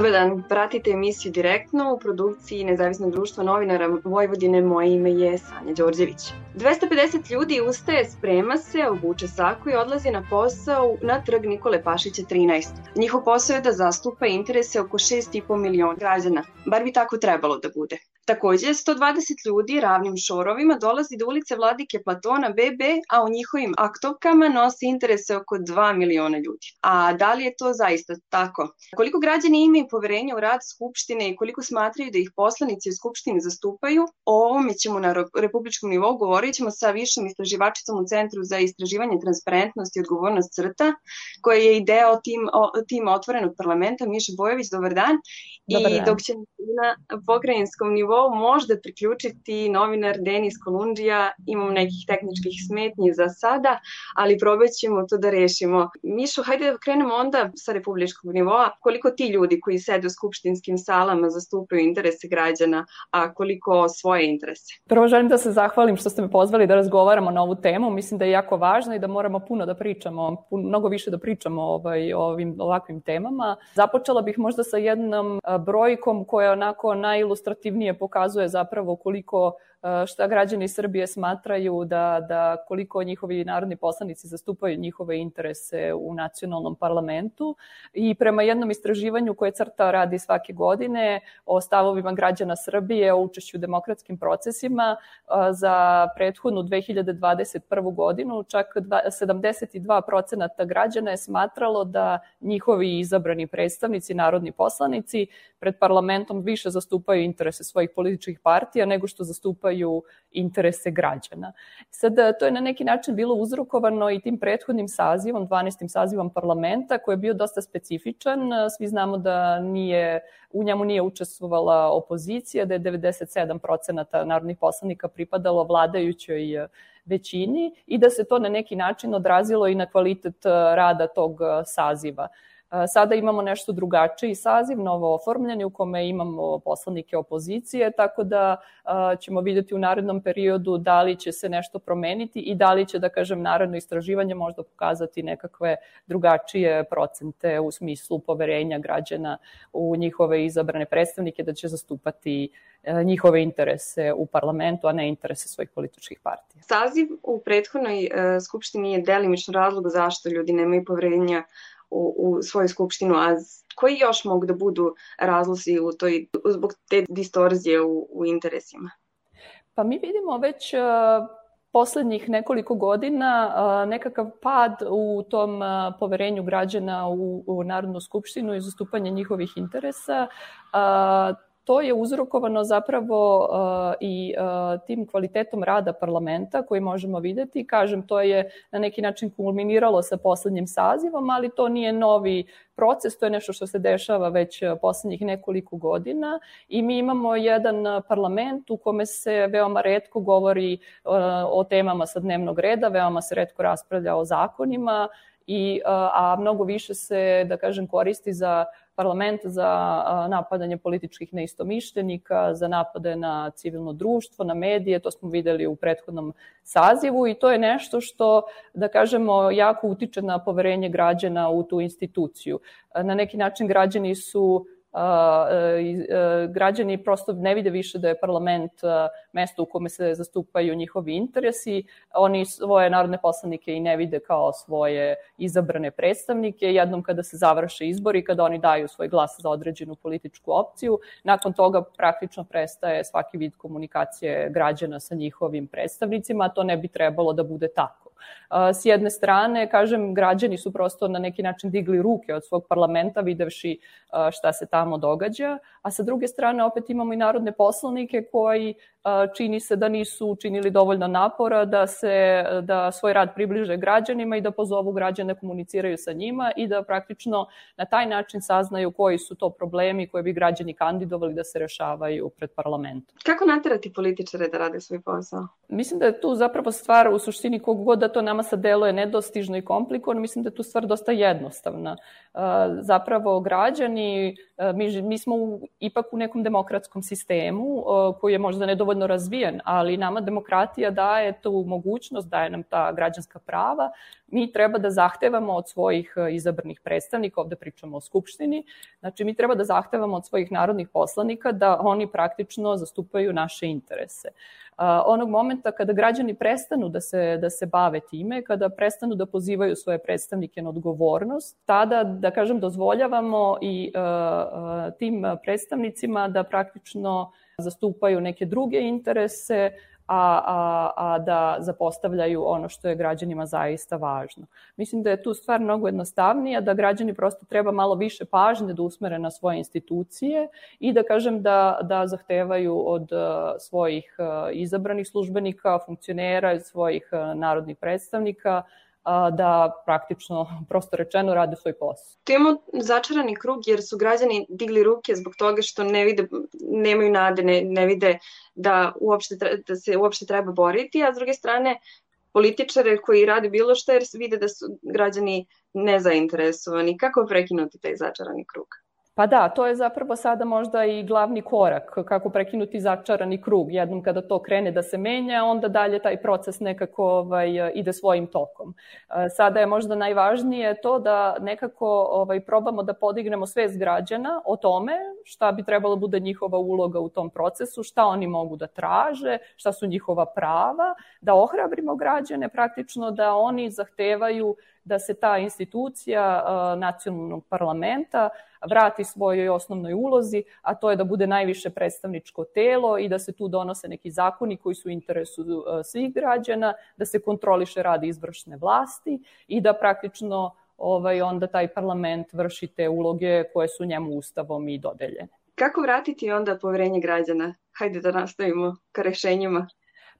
Dobar dan, pratite emisiju direktno u produkciji Nezavisnog društva novinara Vojvodine. Moje ime je Sanja Đorđević. 250 ljudi ustaje, sprema se, obuče saku i odlazi na posao na trg Nikole Pašića 13. Njihov posao je da zastupa interese oko 6,5 miliona građana. Bar bi tako trebalo da bude. Takođe, 120 ljudi ravnim šorovima dolazi do ulice Vladike Platona BB, a u njihovim aktovkama nosi interese oko 2 miliona ljudi. A da li je to zaista tako? Koliko građani imaju poverenja u rad Skupštine i koliko smatraju da ih poslanici u Skupštini zastupaju, o ovome ćemo na republičkom nivou govorit ćemo sa višom istraživačicom u Centru za istraživanje transparentnosti i odgovornost CRTA, koja je i deo tim, o, tima otvorenog parlamenta, Miša Bojović, dobar dan. Dobar dan. I dok će na pokrajinskom nivou nivou možda priključiti novinar Denis Kolundžija. Imam nekih tehničkih smetnji za sada, ali probat ćemo to da rešimo. Mišo, hajde da krenemo onda sa republičkog nivoa. Koliko ti ljudi koji sede u skupštinskim salama zastupaju interese građana, a koliko svoje interese? Prvo želim da se zahvalim što ste me pozvali da razgovaramo na ovu temu. Mislim da je jako važno i da moramo puno da pričamo, mnogo više da pričamo ovaj, ovim, ovakvim temama. Započela bih možda sa jednom brojkom koja je onako najilustrativnije pokazuje zapravo koliko E, šta građani Srbije smatraju da, da koliko njihovi narodni poslanici zastupaju njihove interese u nacionalnom parlamentu i prema jednom istraživanju koje CRTA radi svake godine o stavovima građana Srbije o učešću u demokratskim procesima e, za prethodnu 2021. godinu čak 72% građana je smatralo da njihovi izabrani predstavnici, narodni poslanici pred parlamentom više zastupaju interese svojih političkih partija nego što zastupaju interese građana. Sad, to je na neki način bilo uzrokovano i tim prethodnim sazivom, 12. sazivom parlamenta, koji je bio dosta specifičan. Svi znamo da nije, u njemu nije učestvovala opozicija, da je 97% narodnih poslanika pripadalo vladajućoj većini i da se to na neki način odrazilo i na kvalitet rada tog saziva. Sada imamo nešto drugačiji saziv, novo oformljeni u kome imamo poslanike opozicije, tako da ćemo videti u narednom periodu da li će se nešto promeniti i da li će, da kažem, naredno istraživanje možda pokazati nekakve drugačije procente u smislu poverenja građana u njihove izabrane predstavnike da će zastupati e, njihove interese u parlamentu, a ne interese svojih političkih partija. Saziv u prethodnoj uh, skupštini je delimično razlog zašto ljudi nemaju poverenja u, u svoju skupštinu, a koji još mogu da budu razlozi u toj, zbog te distorzije u, u interesima? Pa mi vidimo već uh, poslednjih nekoliko godina uh, nekakav pad u tom uh, poverenju građana u, u Narodnu skupštinu i zastupanje njihovih interesa to je uzrokovano zapravo uh, i uh, tim kvalitetom rada parlamenta koji možemo videti. Kažem, to je na neki način kulminiralo sa poslednjim sazivom, ali to nije novi proces, to je nešto što se dešava već poslednjih nekoliko godina i mi imamo jedan parlament u kome se veoma redko govori uh, o temama sa dnevnog reda, veoma se redko raspravlja o zakonima, i, a mnogo više se, da kažem, koristi za parlament za napadanje političkih neistomišljenika, za napade na civilno društvo, na medije, to smo videli u prethodnom sazivu i to je nešto što, da kažemo, jako utiče na poverenje građana u tu instituciju. Na neki način građani su građani prosto ne vide više da je parlament mesto u kome se zastupaju njihovi interesi. Oni svoje narodne poslanike i ne vide kao svoje izabrane predstavnike. Jednom kada se završe izbori, kada oni daju svoj glas za određenu političku opciju, nakon toga praktično prestaje svaki vid komunikacije građana sa njihovim predstavnicima, a to ne bi trebalo da bude tako. S jedne strane, kažem, građani su prosto na neki način digli ruke od svog parlamenta videvši šta se tamo događa, a sa druge strane opet imamo i narodne poslanike koji čini se da nisu učinili dovoljno napora da se da svoj rad približe građanima i da pozovu građane komuniciraju sa njima i da praktično na taj način saznaju koji su to problemi koje bi građani kandidovali da se rešavaju pred parlamentom. Kako naterati političare da rade svoj posao? Mislim da je tu zapravo stvar u suštini kog god da to nama sad deluje nedostižno i komplikovano, mislim da je tu stvar dosta jednostavna. Zapravo građani, mi, mi smo u, ipak u nekom demokratskom sistemu koji je možda nedovoljno razvijen, ali nama demokratija daje tu mogućnost, daje nam ta građanska prava. Mi treba da zahtevamo od svojih izabranih predstavnika, ovde pričamo o Skupštini, znači mi treba da zahtevamo od svojih narodnih poslanika da oni praktično zastupaju naše interese onog momenta kada građani prestanu da se, da se bave time, kada prestanu da pozivaju svoje predstavnike na odgovornost, tada, da kažem, dozvoljavamo i tim predstavnicima da praktično zastupaju neke druge interese, a, a, a da zapostavljaju ono što je građanima zaista važno. Mislim da je tu stvar mnogo jednostavnija, da građani prosto treba malo više pažnje da usmere na svoje institucije i da kažem da, da zahtevaju od uh, svojih uh, izabranih službenika, funkcionera, svojih uh, narodnih predstavnika da praktično, prosto rečeno, rade svoj posao. Tu imamo začarani krug jer su građani digli ruke zbog toga što ne vide, nemaju nade, ne, ne vide da, uopšte, da se uopšte treba boriti, a s druge strane političare koji rade bilo šta jer vide da su građani nezainteresovani. Kako prekinuti taj začarani krug? Pa da, to je zapravo sada možda i glavni korak, kako prekinuti začarani krug. Jednom kada to krene da se menja, onda dalje taj proces nekako ovaj, ide svojim tokom. E, sada je možda najvažnije to da nekako ovaj, probamo da podignemo svest građana o tome šta bi trebalo bude njihova uloga u tom procesu, šta oni mogu da traže, šta su njihova prava, da ohrabrimo građane praktično da oni zahtevaju da se ta institucija nacionalnog parlamenta vrati svojoj osnovnoj ulozi, a to je da bude najviše predstavničko telo i da se tu donose neki zakoni koji su u interesu svih građana, da se kontroliše rad izvršne vlasti i da praktično ovaj, onda taj parlament vrši te uloge koje su njemu ustavom i dodeljene. Kako vratiti onda poverenje građana? Hajde da nastavimo ka rešenjima.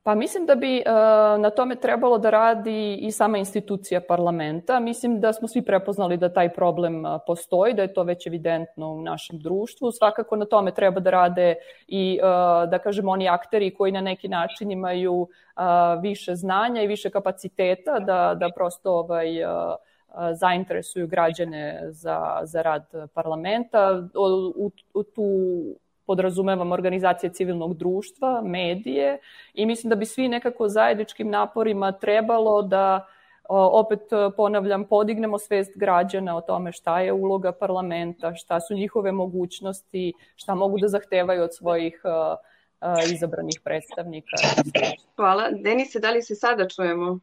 Pa mislim da bi uh, na tome trebalo da radi i sama institucija parlamenta. Mislim da smo svi prepoznali da taj problem uh, postoji, da je to već evidentno u našem društvu. Svakako na tome treba da rade i, uh, da kažemo, oni akteri koji na neki način imaju više znanja i više kapaciteta da, da prosto ovaj, zainteresuju građane za, za rad parlamenta. U, u, u tu podrazumevam organizacije civilnog društva, medije i mislim da bi svi nekako zajedničkim naporima trebalo da opet ponavljam, podignemo svest građana o tome šta je uloga parlamenta, šta su njihove mogućnosti, šta mogu da zahtevaju od svojih izabranih predstavnika. Hvala. Denise, da li se sada čujemo?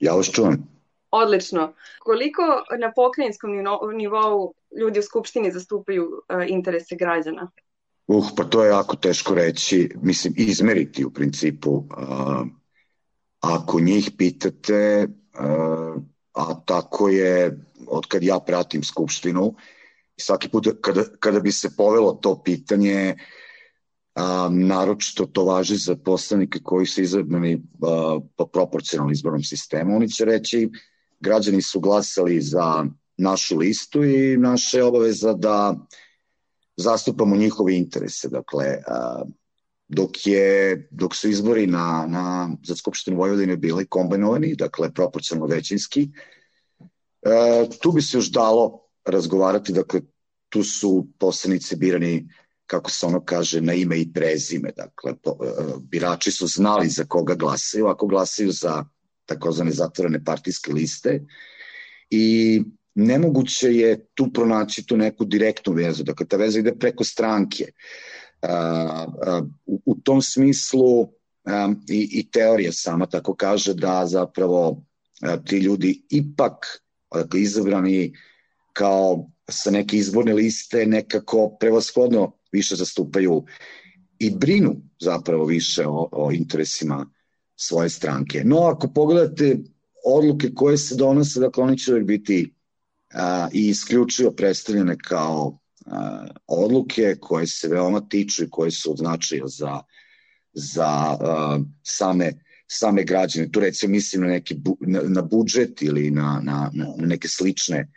Ja vas čujem. Odlično. Koliko na pokrajinskom nivou ljudi u Skupštini zastupaju interese građana? Uh, pa to je jako teško reći, mislim, izmeriti u principu. Uh, ako njih pitate, uh, a tako je, od kad ja pratim Skupštinu, svaki put kada, kada bi se povelo to pitanje, a, naročito to važi za poslanike koji su izabrani po proporcionalnom izbornom sistemu, oni će reći građani su glasali za našu listu i naša je obaveza da zastupamo njihove interese. Dakle, dok, je, dok su izbori na, na, za Skupštinu Vojvodine bili kombinovani, dakle, proporcionalno većinski, tu bi se još dalo razgovarati, dakle, tu su poslanici birani kako se ono kaže, na ime i prezime. Dakle, birači su znali za koga glasaju, ako glasaju za takozvane zatvorene partijske liste i nemoguće je tu pronaći tu neku direktnu vezu, dakle ta veza ide preko stranke. A, a, u, u tom smislu a, i, i teorija sama tako kaže da zapravo a, ti ljudi ipak dakle, izabrani kao sa neke izborne liste nekako prevashodno više zastupaju i brinu zapravo više o, o interesima svoje stranke. No, ako pogledate odluke koje se donose, dakle, oni će uvek biti a, i isključivo predstavljene kao a, odluke koje se veoma tiču i koje su od značaja za, za a, same same građane. Tu recimo mislim na, neki, bu, na, na budžet ili na, na, na neke slične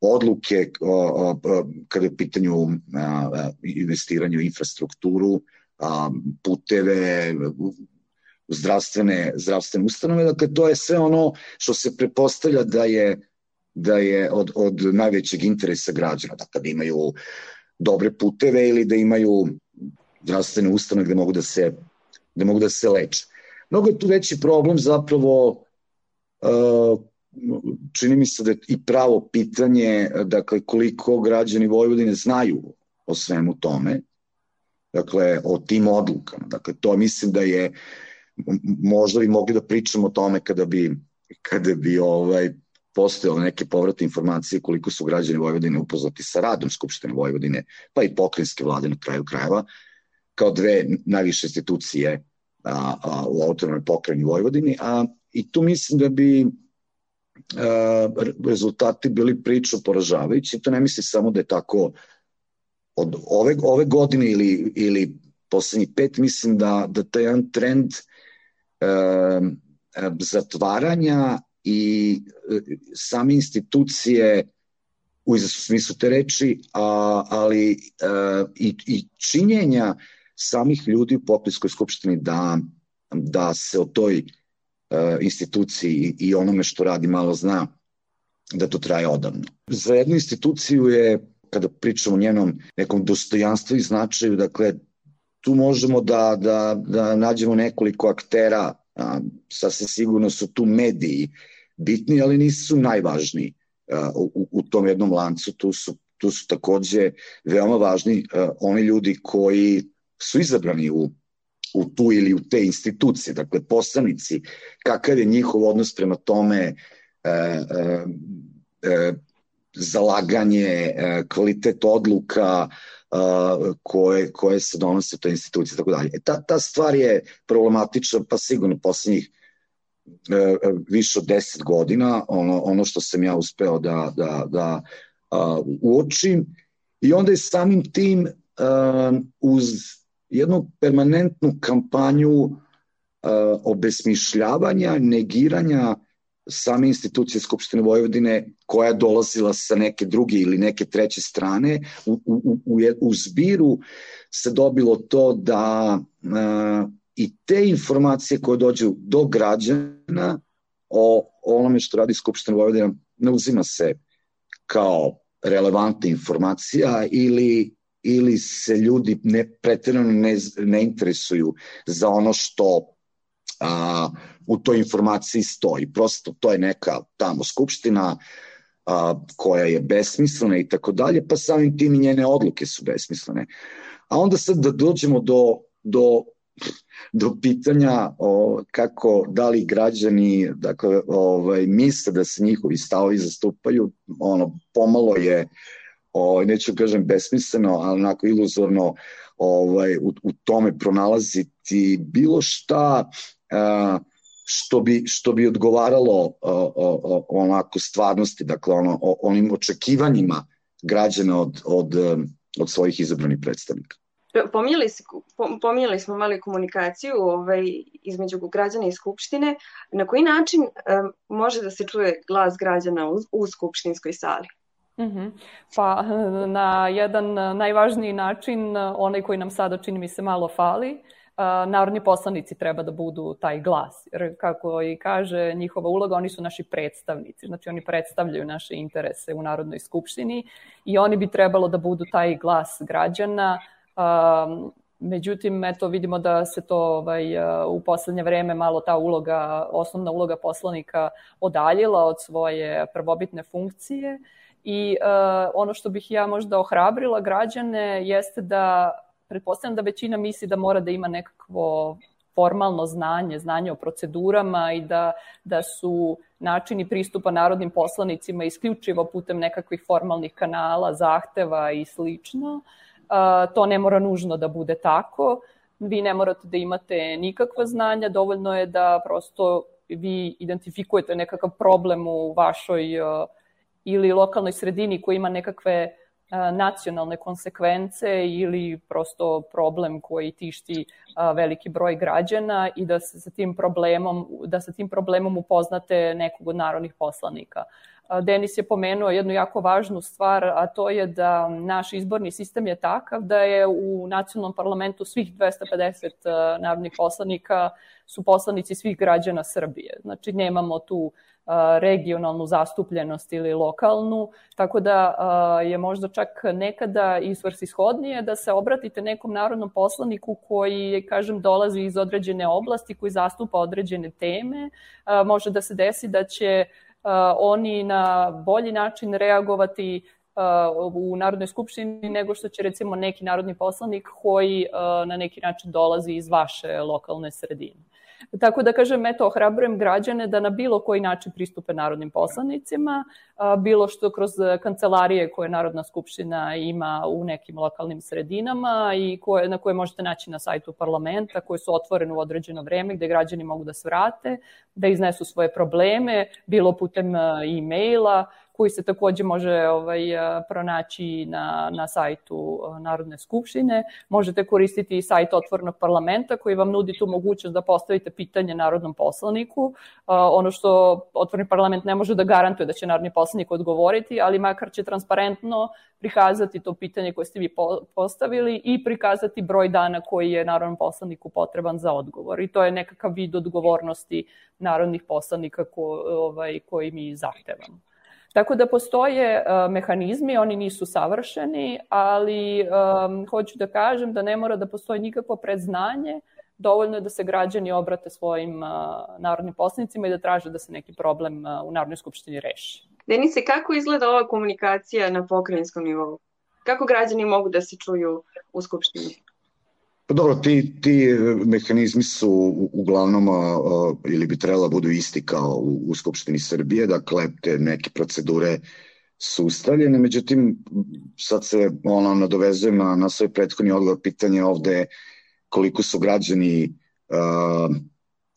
odluke o, o, o, kada je u pitanju a, investiranje u infrastrukturu, a, puteve, zdravstvene, zdravstvene ustanove. Dakle, to je sve ono što se prepostavlja da je, da je od, od najvećeg interesa građana. Dakle, da imaju dobre puteve ili da imaju zdravstvene ustanove gde mogu da se, gde mogu da se leče. Mnogo je tu veći problem zapravo uh, čini mi se da je i pravo pitanje dakle koliko građani Vojvodine znaju o svemu tome dakle o tim odlukama dakle to mislim da je možda bi mogli da pričamo o tome kada bi kada bi ovaj postojale neke povratne informacije koliko su građani Vojvodine upoznati sa radom Skupštine Vojvodine, pa i pokrinjske vlade na kraju krajeva, kao dve najviše institucije a, a, u autonomnoj pokrajini Vojvodini, a i tu mislim da bi a, rezultati bili priču poražavajući, to ne misli samo da je tako od ove, ove godine ili, ili poslednjih pet, mislim da, da taj jedan trend a, zatvaranja i e, same institucije u izrasu smislu te reči, a, ali a, i, i činjenja samih ljudi u Pokrijskoj skupštini da, da se o toj a, instituciji i onome što radi malo zna, da to traje odavno. Za jednu instituciju je, kada pričamo o njenom nekom dostojanstvu i značaju, dakle, tu možemo da, da, da nađemo nekoliko aktera A, sasvim sigurno su tu mediji bitni, ali nisu najvažniji a, u, u tom jednom lancu. Tu su, tu su takođe veoma važni a, oni ljudi koji su izabrani u u tu ili u te institucije, dakle poslanici, kakav je njihov odnos prema tome, e, e, e, zalaganje, e, kvalitet odluka, koje, koje se donose u toj instituciji tako dalje. E, ta, ta stvar je problematična pa sigurno poslednjih e, e, više od 10 godina, ono, ono što sam ja uspeo da, da, da uočim i onda je samim tim uz jednu permanentnu kampanju obesmišljavanja, negiranja same institucije Skupštine Vojvodine koja je dolazila sa neke druge ili neke treće strane, u, u, u, u zbiru se dobilo to da a, i te informacije koje dođu do građana o onome što radi Skupština Vojvodina ne uzima se kao relevantna informacija ili ili se ljudi ne pretjerano ne, ne interesuju za ono što a, u toj informaciji stoji. Prosto to je neka tamo skupština a, koja je besmislena i tako dalje, pa samim tim i njene odluke su besmislene. A onda sad da dođemo do, do do pitanja o, kako da li građani dakle ovaj misle da se njihovi stavovi zastupaju ono pomalo je ovaj neću kažem besmisleno ali onako iluzorno ovaj u, u tome pronalaziti bilo šta što bi, što bi odgovaralo onako stvarnosti, dakle ono, onim očekivanjima građana od, od, od svojih izabranih predstavnika. Pominjali, pominjali smo mali komunikaciju ovaj, između građana i Skupštine. Na koji način um, može da se čuje glas građana u, u Skupštinskoj sali? Mm -hmm. Pa na jedan najvažniji način, onaj koji nam sada čini mi se malo fali, narodni poslanici treba da budu taj glas. Jer kako i kaže njihova uloga, oni su naši predstavnici. Znači oni predstavljaju naše interese u Narodnoj skupštini i oni bi trebalo da budu taj glas građana. Međutim, eto, vidimo da se to ovaj, u poslednje vreme malo ta uloga, osnovna uloga poslanika odaljila od svoje prvobitne funkcije i uh, ono što bih ja možda ohrabrila građane jeste da pretpostavljam da većina misli da mora da ima nekakvo formalno znanje, znanje o procedurama i da, da su načini pristupa narodnim poslanicima isključivo putem nekakvih formalnih kanala, zahteva i slično. To ne mora nužno da bude tako. Vi ne morate da imate nikakva znanja, dovoljno je da prosto vi identifikujete nekakav problem u vašoj ili lokalnoj sredini koji ima nekakve nacionalne konsekvence ili prosto problem koji tišti veliki broj građana i da se sa tim problemom da sa tim problemom upoznate nekog od narodnih poslanika. Denis je pomenuo jednu jako važnu stvar, a to je da naš izborni sistem je takav da je u nacionalnom parlamentu svih 250 narodnih poslanika su poslanici svih građana Srbije. Znači nemamo tu regionalnu zastupljenost ili lokalnu, tako da je možda čak nekada i svrsishodnije da se obratite nekom narodnom poslaniku koji, kažem, dolazi iz određene oblasti, koji zastupa određene teme. Može da se desi da će oni na bolji način reagovati u Narodnoj skupštini nego što će recimo neki narodni poslanik koji na neki način dolazi iz vaše lokalne sredine. Tako da kažem, eto, ohrabrujem građane da na bilo koji način pristupe narodnim poslanicima, bilo što kroz kancelarije koje Narodna skupština ima u nekim lokalnim sredinama i koje, na koje možete naći na sajtu parlamenta, koje su otvorene u određeno vreme gde građani mogu da svrate, da iznesu svoje probleme, bilo putem e-maila, koji se takođe može ovaj, pronaći na, na sajtu Narodne skupštine. Možete koristiti i sajt Otvornog parlamenta koji vam nudi tu mogućnost da postavite pitanje narodnom poslaniku. Ono što Otvorni parlament ne može da garantuje da će narodni poslanik odgovoriti, ali makar će transparentno prikazati to pitanje koje ste vi postavili i prikazati broj dana koji je narodnom poslaniku potreban za odgovor. I to je nekakav vid odgovornosti narodnih poslanika ko, ovaj, koji mi zahtevamo. Tako da postoje uh, mehanizmi, oni nisu savršeni, ali um, hoću da kažem da ne mora da postoji nikakvo predznanje, dovoljno je da se građani obrate svojim uh, narodnim poslanicima i da traže da se neki problem uh, u Narodnoj skupštini reši. Denise, kako izgleda ova komunikacija na pokrajinskom nivou? Kako građani mogu da se čuju u Skupštini? Pa dobro, ti, ti mehanizmi su uglavnom a, ili bi trebala da budu isti kao u, u Skupštini Srbije, dakle te neke procedure su ustavljene, međutim sad se ono nadovezujem na, na svoj prethodni odgovor pitanje ovde koliko su građani a,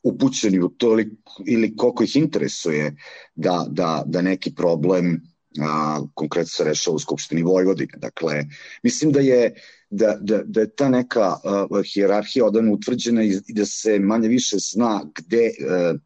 upućeni u to ili, ili koliko ih interesuje da, da, da neki problem a, konkretno se rešava u Skupštini Vojvodine. Dakle, mislim da je da, da, da je ta neka uh, hijerarhija odavno utvrđena i, i da se manje više zna gde, uh,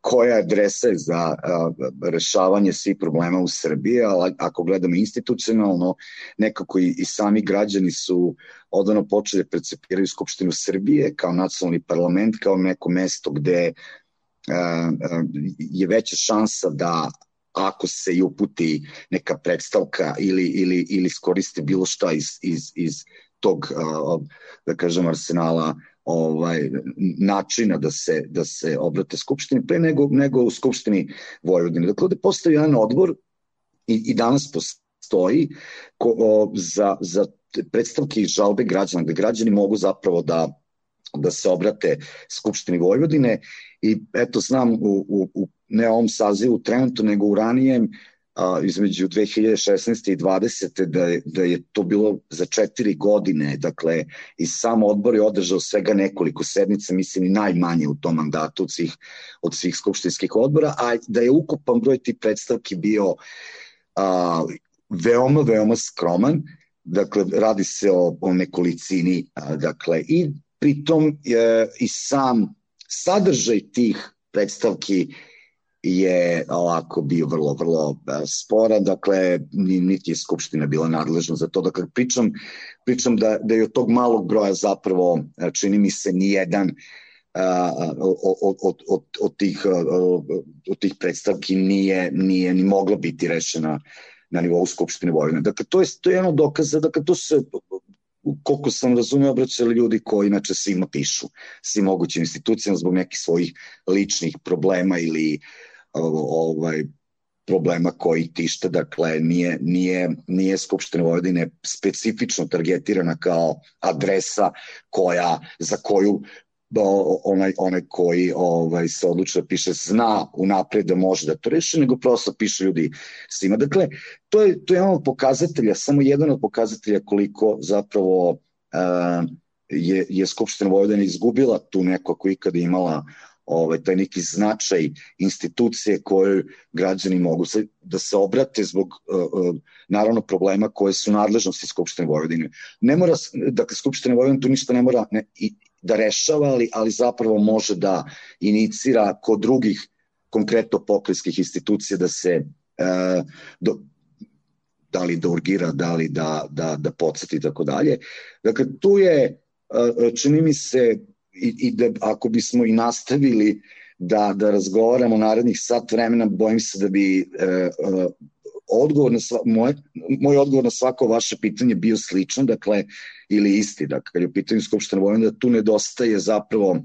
koja je adresa za uh, rešavanje svih problema u Srbiji, ali ako gledamo institucionalno, nekako i, i sami građani su odavno počeli da percepiraju Skupštinu Srbije kao nacionalni parlament, kao neko mesto gde uh, uh, je veća šansa da ako se i uputi neka predstavka ili, ili, ili skoriste bilo šta iz, iz, iz tog, da kažem, arsenala ovaj načina da se da se obrate skupštini pre nego nego u skupštini Vojvodine. Dakle, ovde postoji jedan odbor i, i danas postoji ko, o, za, za predstavke i žalbe građana, gde građani mogu zapravo da da se obrate Skupštini Vojvodine i eto znam u, u, u ne ovom sazivu trenutno, nego u ranijem a, između 2016. i 20. Da je, da je to bilo za četiri godine, dakle, i sam odbor je održao svega nekoliko sednica, mislim i najmanje u tom mandatu od svih, od svih skupštinskih odbora, a da je ukupan broj tih predstavki bio a, veoma, veoma skroman, dakle, radi se o, o nekolicini, a, dakle, i pritom je, i sam sadržaj tih predstavki je ovako bio vrlo, vrlo e, spora, dakle, niti je Skupština bila nadležna za to. Dakle, pričam, pričam da, da je od tog malog broja zapravo, e, čini mi se, nijedan od, od, od, od, tih, od tih predstavki nije, nije ni mogla biti rešena na nivou Skupštine Vojvodine. Dakle, to je, to je jedno dokaza, dakle, to se koliko sam razumeo, obraćali ljudi koji inače svima pišu, svim mogućim institucijama zbog nekih svojih ličnih problema ili ovaj, problema koji tište, dakle nije, nije, nije Skupština Vojvodine specifično targetirana kao adresa koja, za koju onaj, onaj koji ovaj, se odlučuje da piše zna unapred da može da to reši, nego prosto piše ljudi svima. Dakle, to je, to je jedan pokazatelja, samo jedan od pokazatelja koliko zapravo uh, je, je Skupština Vojvodina izgubila tu neko ako ikada imala ovaj, taj neki značaj institucije koju građani mogu se, da se obrate zbog uh, naravno problema koje su nadležnosti Skupštine Vojvodine. Ne mora, dakle, Skupština Vojvodine tu ništa ne mora ne, i, da rešava, ali, ali zapravo može da inicira kod drugih konkretno pokrijskih institucija da se e, do, da li da urgira, da li da, da, da podsjeti i tako dalje. Dakle, tu je, e, čini mi se, i, i da ako bismo i nastavili da, da razgovaramo narednih sat vremena, bojim se da bi e, e, odgovor na sva, moj, moj odgovor na svako vaše pitanje bio sličan, dakle, ili isti, dakle, kad je u pitanju Skupština Vojvodina, da tu nedostaje zapravo,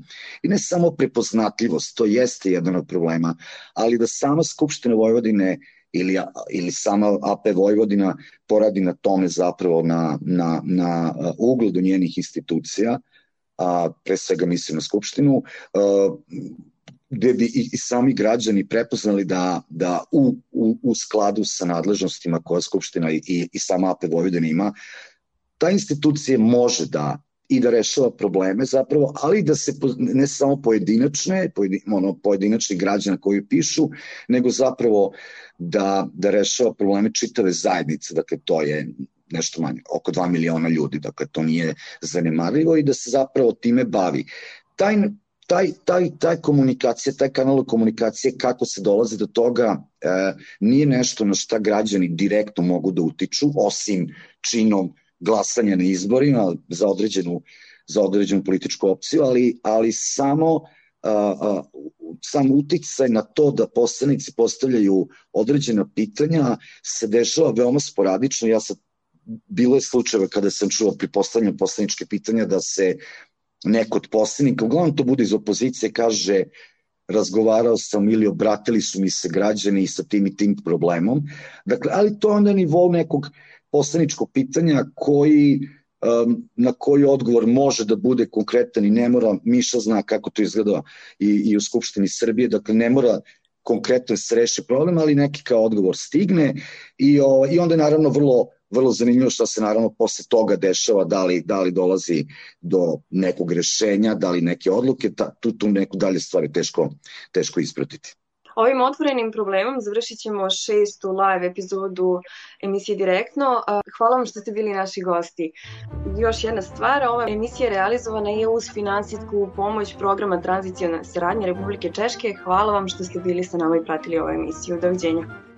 i ne samo prepoznatljivost, to jeste jedan od problema, ali da sama Skupština Vojvodine ili, ili sama AP Vojvodina poradi na tome zapravo na, na, na ugledu njenih institucija, a pre svega mislim na Skupštinu, a, gde bi i, i sami građani prepoznali da, da u, u, u skladu sa nadležnostima koja Skupština i, i sama AP Vojvodina ima, ta institucija može da i da rešava probleme zapravo, ali da se ne samo pojedinačne, ono, pojedinačni građana koji pišu, nego zapravo da, da rešava probleme čitave zajednice, dakle to je nešto manje, oko 2 miliona ljudi, dakle to nije zanemarivo i da se zapravo time bavi. Taj, taj, taj, taj komunikacija, taj kanal komunikacije, kako se dolazi do toga, e, nije nešto na šta građani direktno mogu da utiču, osim činom glasanja na izborima za određenu, za određenu političku opciju, ali, ali samo a, a, sam uticaj na to da poslanici postavljaju određena pitanja se dešava veoma sporadično. Ja sad bilo je slučajeva kada sam čuo pri postavljanju poslaničke pitanja da se neko od poslanika, uglavnom to bude iz opozicije, kaže razgovarao sam ili obratili su mi se građani sa tim i tim problemom. Dakle, ali to je onda nivo nekog poslaničkog pitanja koji um, na koji odgovor može da bude konkretan i ne mora, Miša zna kako to izgleda i, i u Skupštini Srbije, dakle ne mora konkretno se reši problem, ali neki kao odgovor stigne i, o, i onda je naravno vrlo vrlo zanimljivo šta se naravno posle toga dešava, da li, da li dolazi do nekog rešenja, da li neke odluke, ta, tu, tu neku dalje stvari teško, teško ispratiti. Ovim otvorenim problemom završit ćemo šestu live epizodu emisije Direktno. Hvala vam što ste bili naši gosti. Još jedna stvar, ova emisija realizovana je uz finansijsku pomoć programa Tranzicijona saradnja Republike Češke. Hvala vam što ste bili sa nama i pratili ovu emisiju. Doviđenja.